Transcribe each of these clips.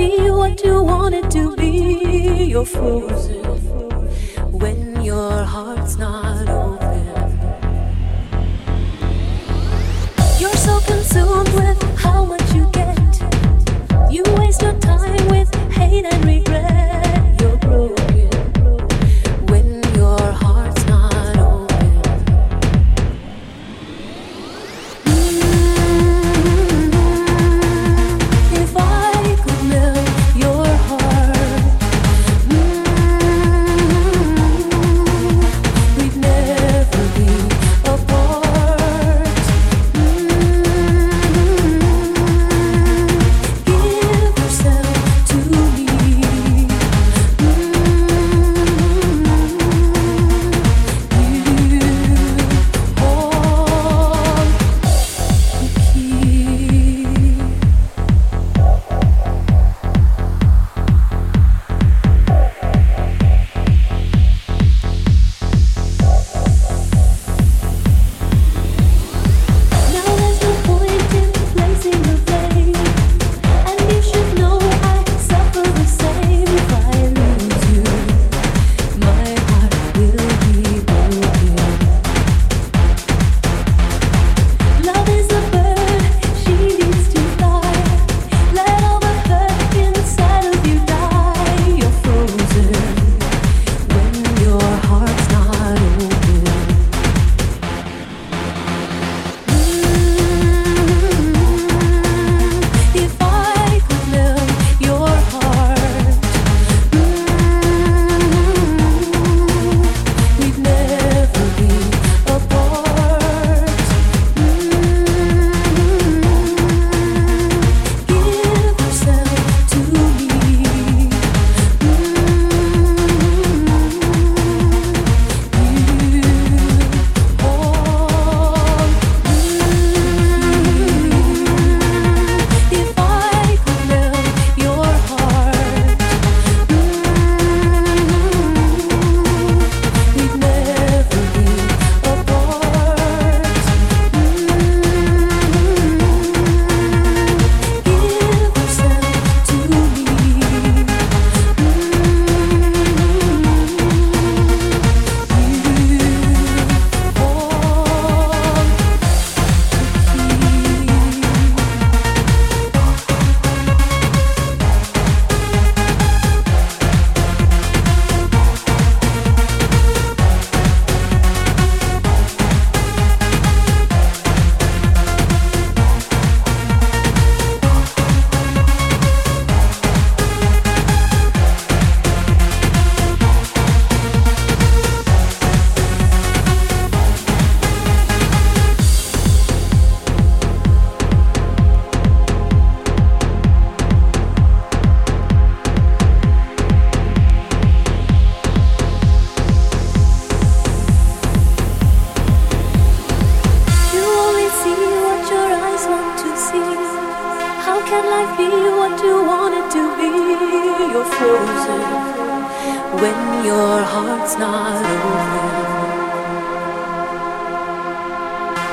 be what you wanted to be. You're frozen when your heart's not open. You're so consumed with how much you get. You waste your time with hate and regret.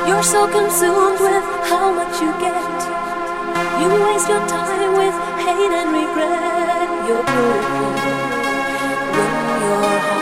You're so consumed with how much you get. You waste your time with hate and regret. You're broken when your heart's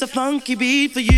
A funky beat for you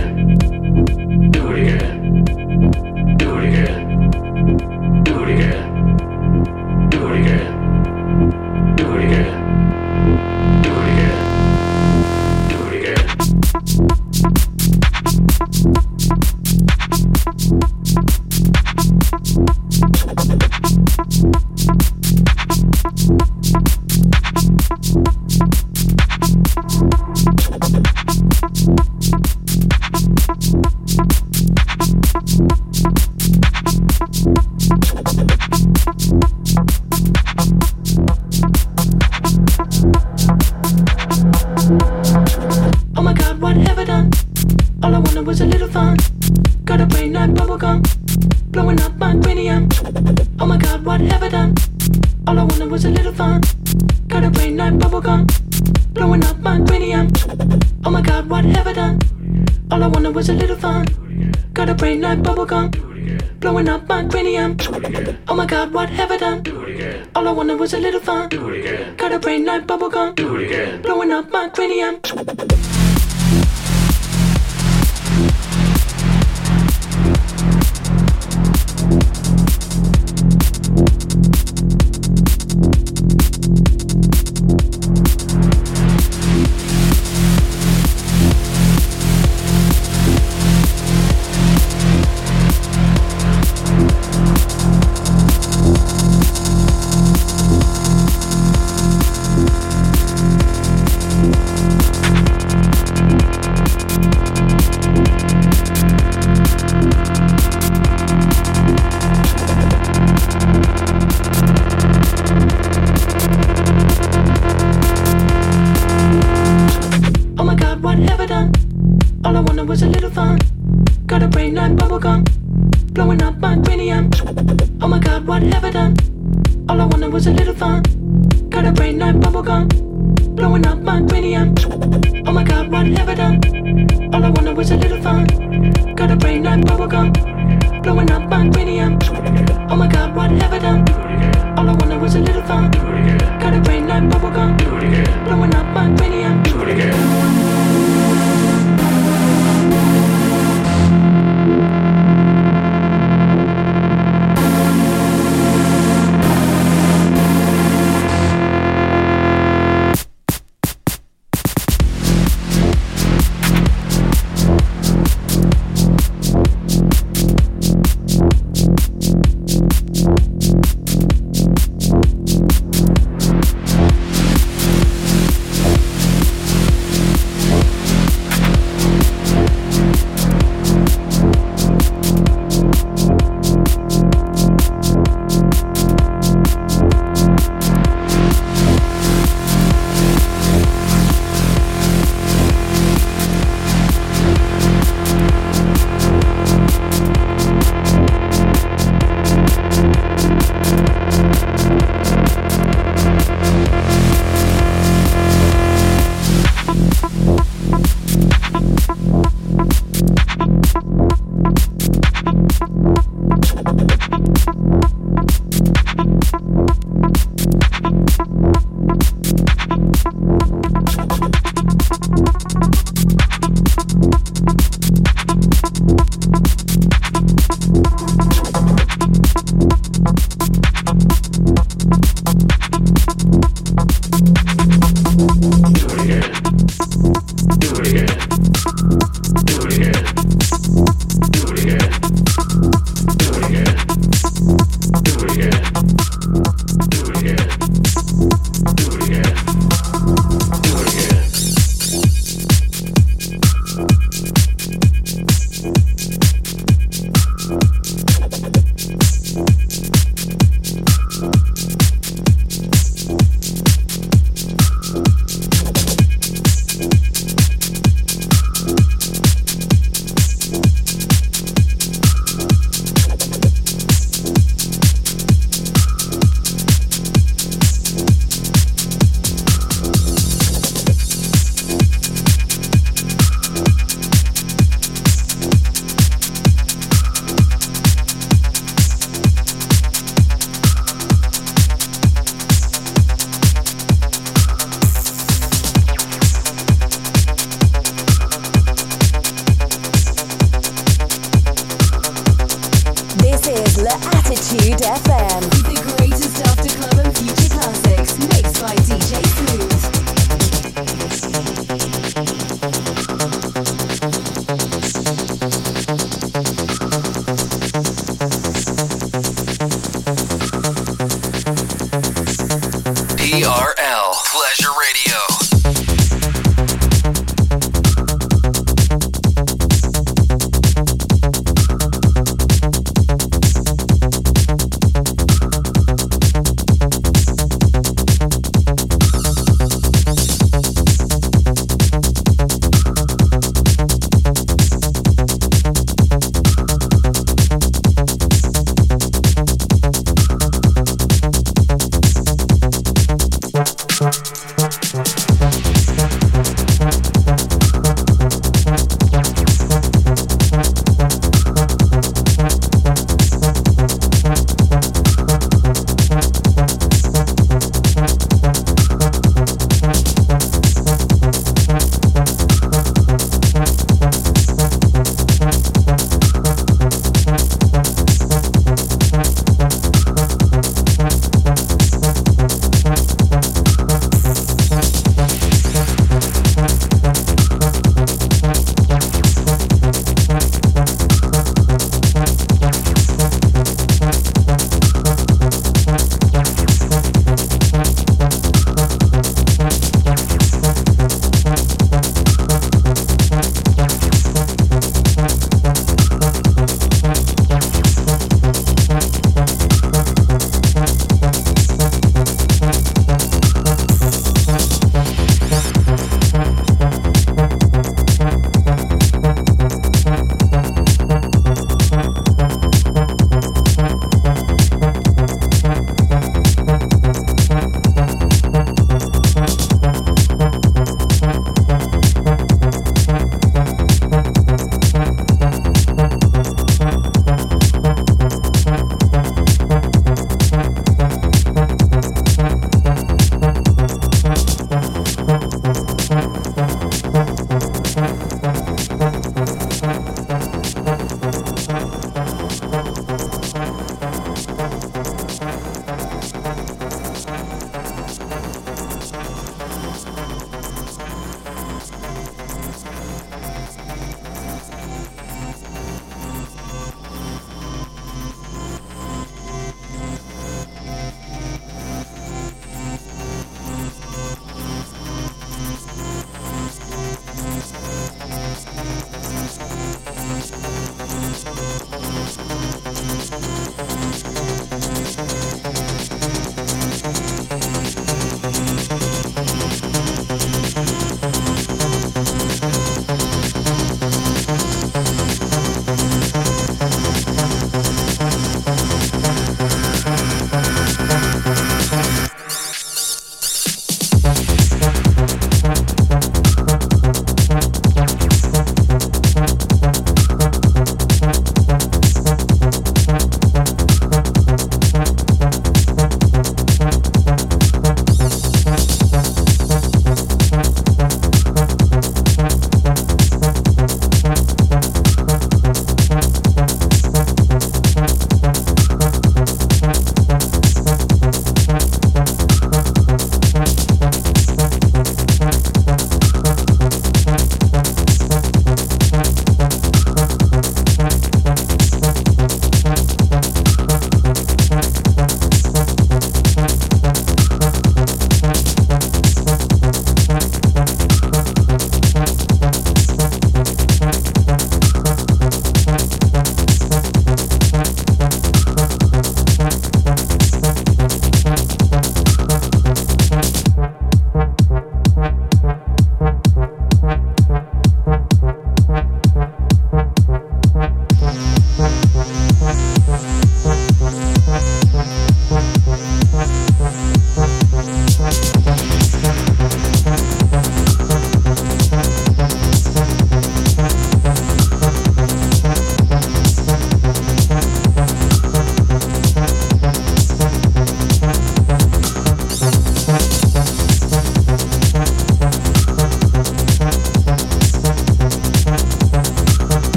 it was a little fun. Do it again. Got a brain like bubblegum. Do it again. Blowing up my cranium.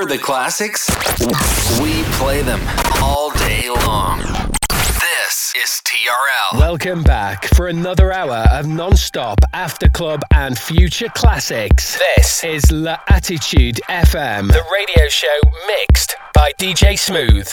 Remember the classics? We play them all day long. This is TRL. Welcome back for another hour of non-stop after club and future classics. This is La Attitude FM, the radio show mixed by DJ Smooth.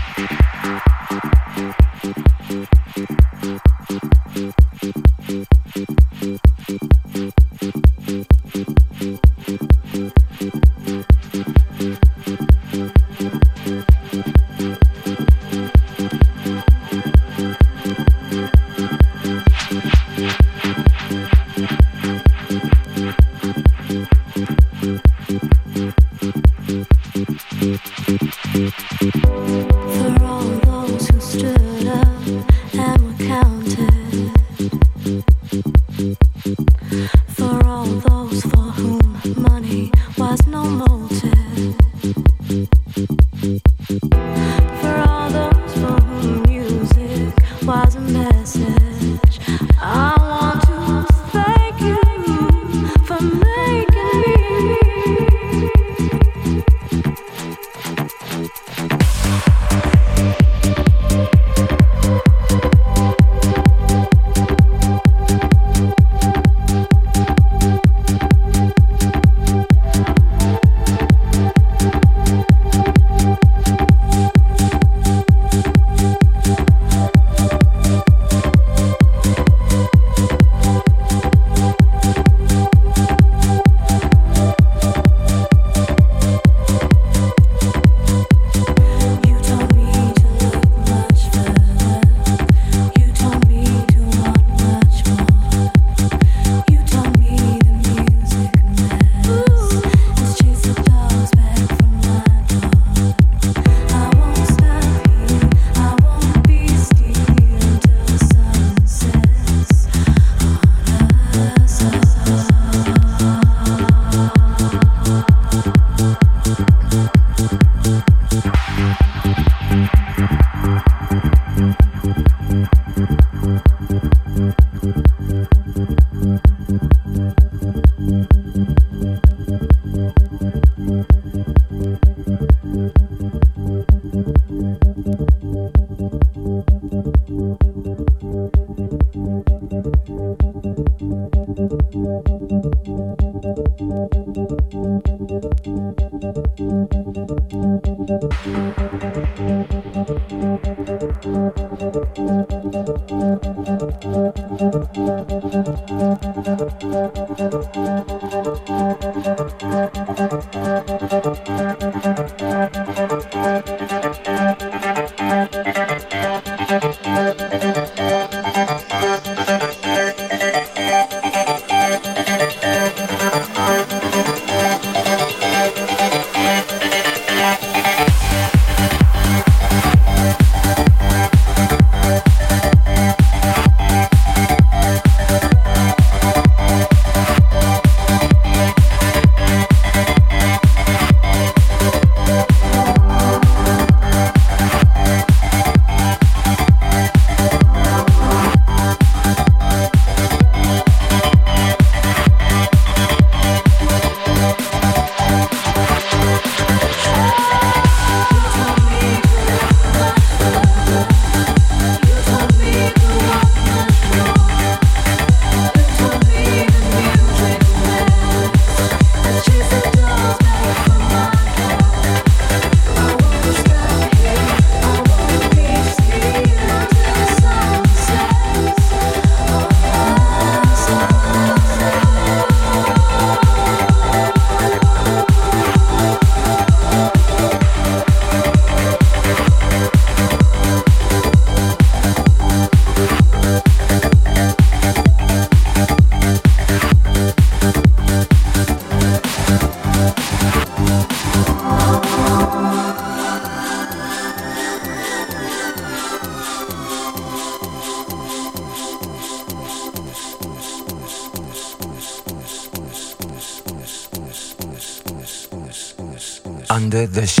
under the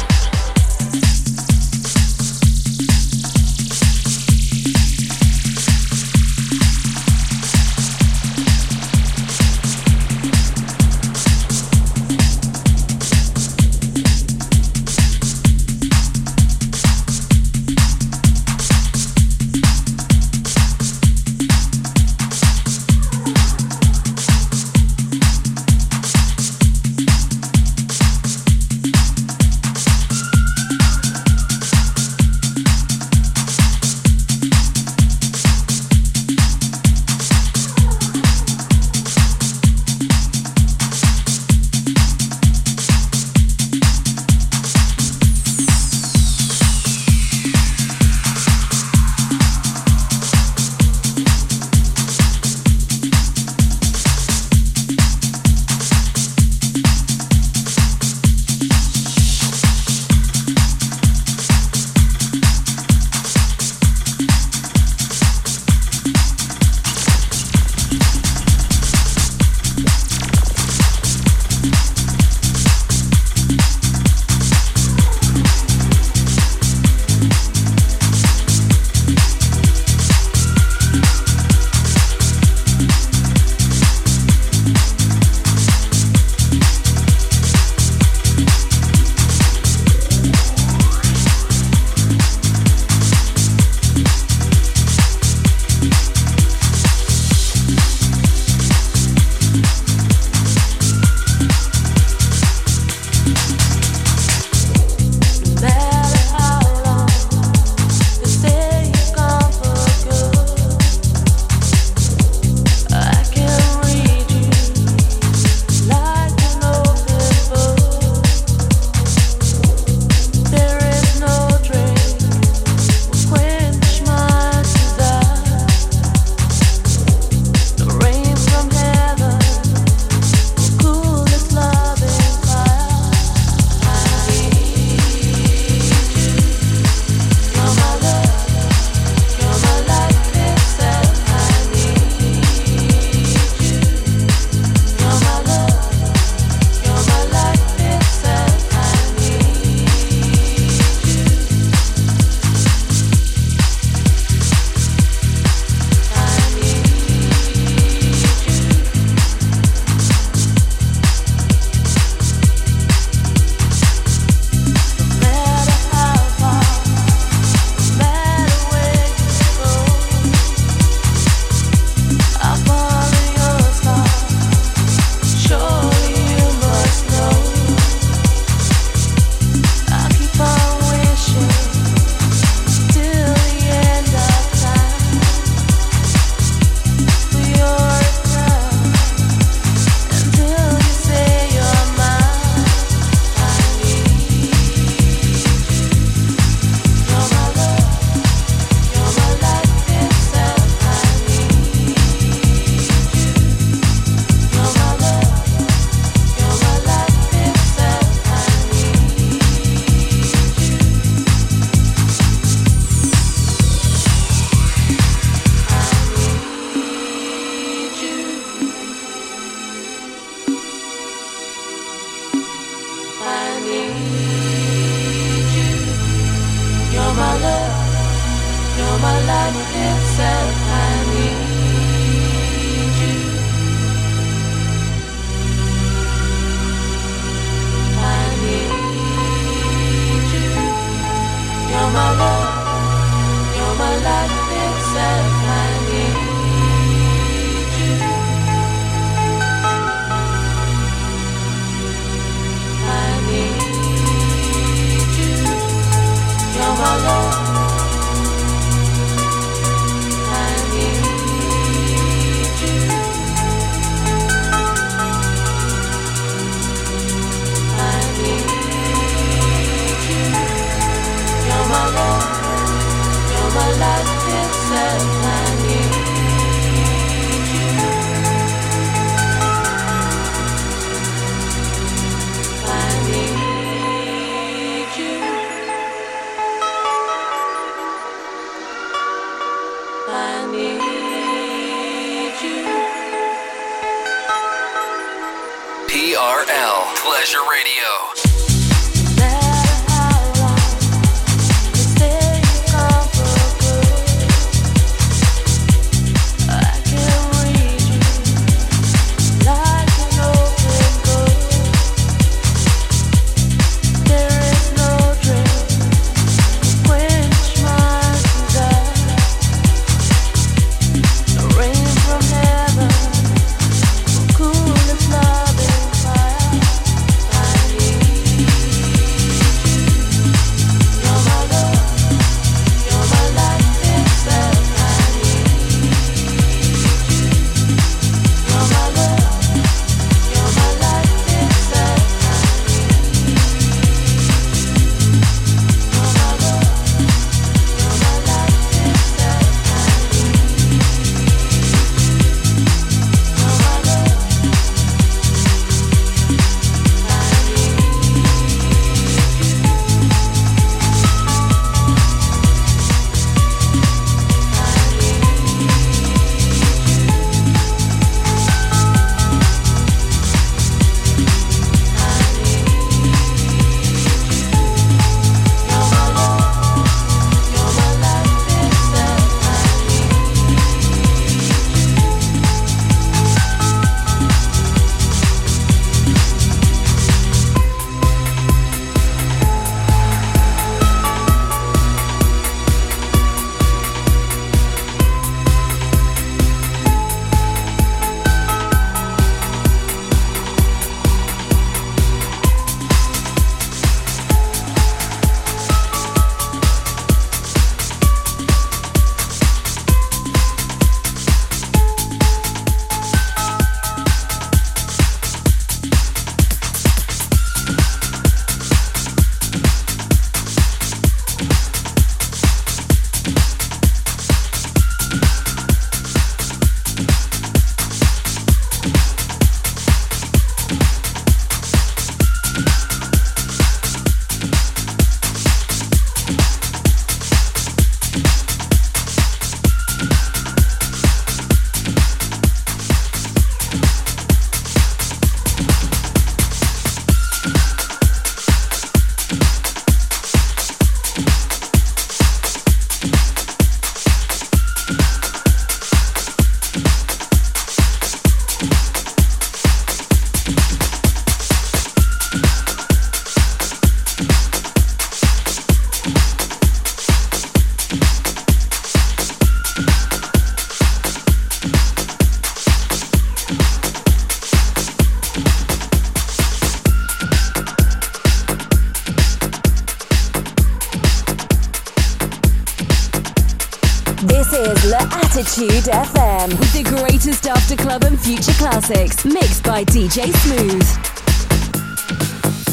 Classics mixed by DJ Smooth.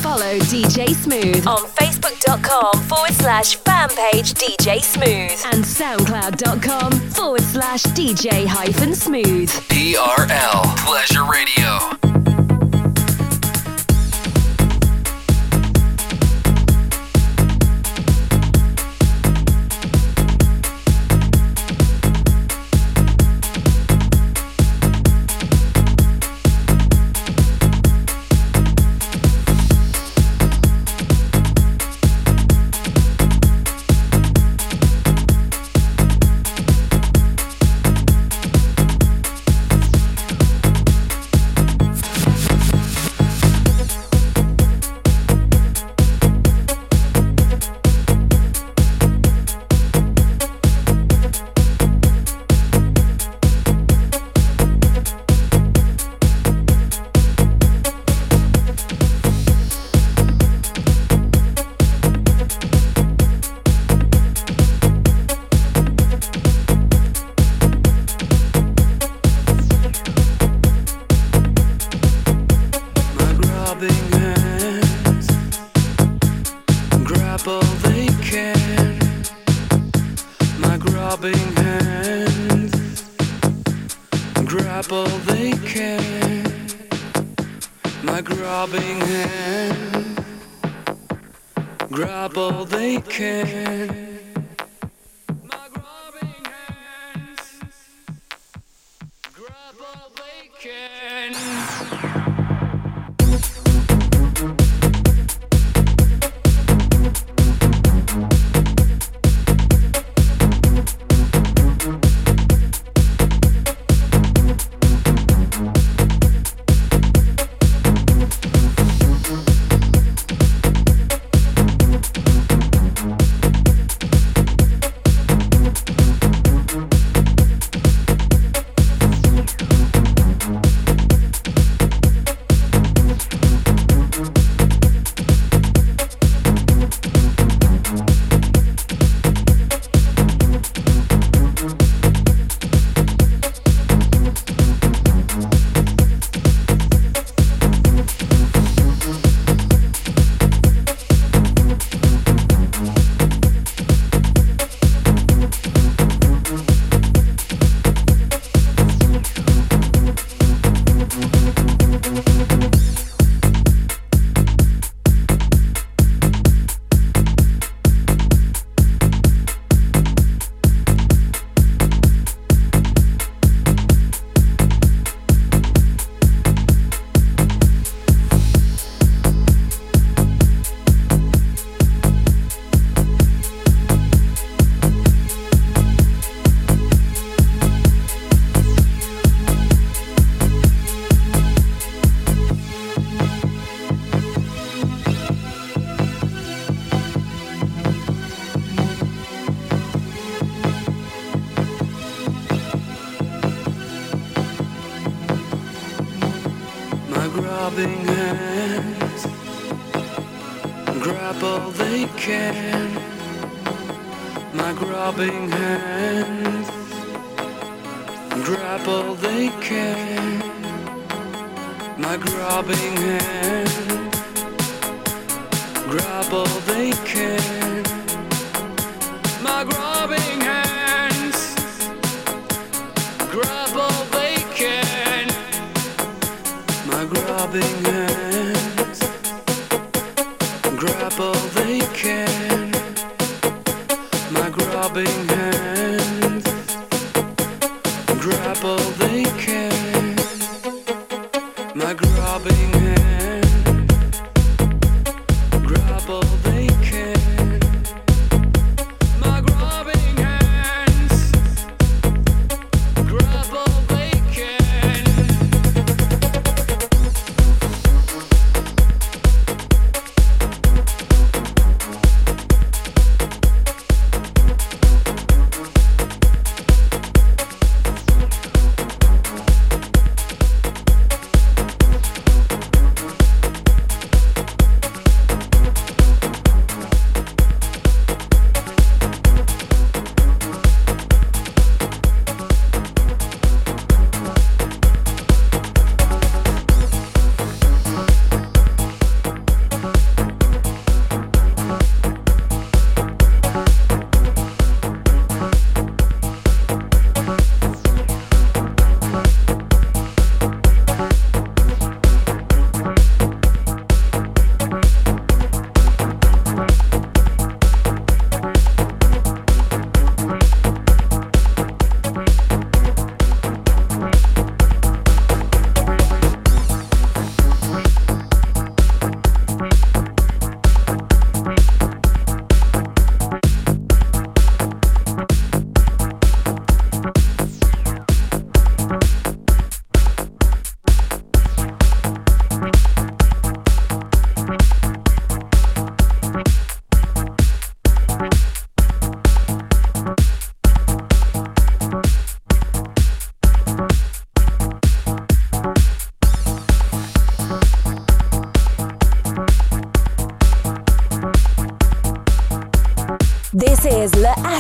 Follow DJ Smooth on facebook.com forward slash fan page DJ Smooth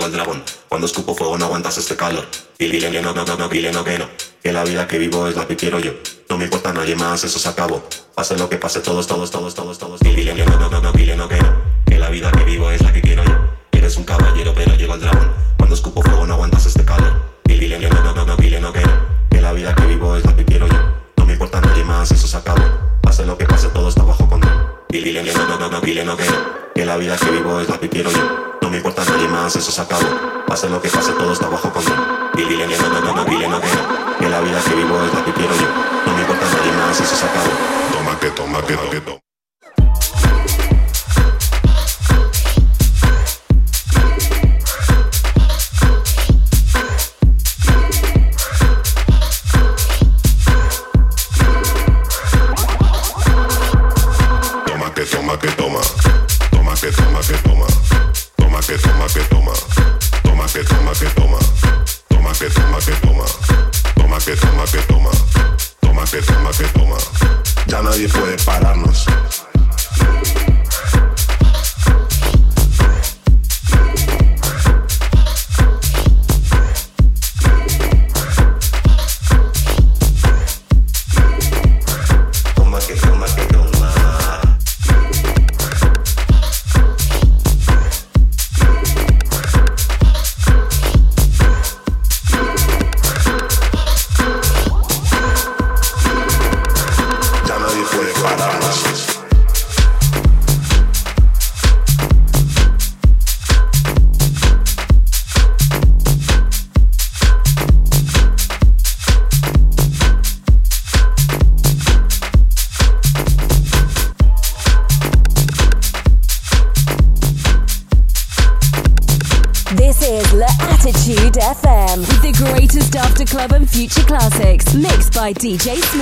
llego el dragón. Cuando escupo fuego no aguantas este calor. Dile que no, no, no, no, dile no que no. Que la vida que vivo es la que quiero yo. No me importa nadie más, eso se acabó. Pase lo que pase, todos, todos, todos, todos, todos. Dile que no, no, no, no, dile no que no. Que la vida que vivo es la que quiero yo. Eres un caballero, pero llego el dragón. Cuando escupo fuego no aguantas este calor. Dile que no, no, no, no, dile no que no. Que la vida que vivo es la que quiero yo. No me importa nadie más, eso se acabó. Pase lo que pase, todo está bajo control. Dile que no, no, no, no, dile no que. Que la vida que vivo es la que quiero yo. No me importa nadie más, eso se acabó. Pase lo que pase, todo está bajo control. Dile que no, no, no, no, dile que. Que la vida que vivo es la que quiero yo. No me importa nadie más, eso se acabó. Toma que toma que. Toma DJ Smooth.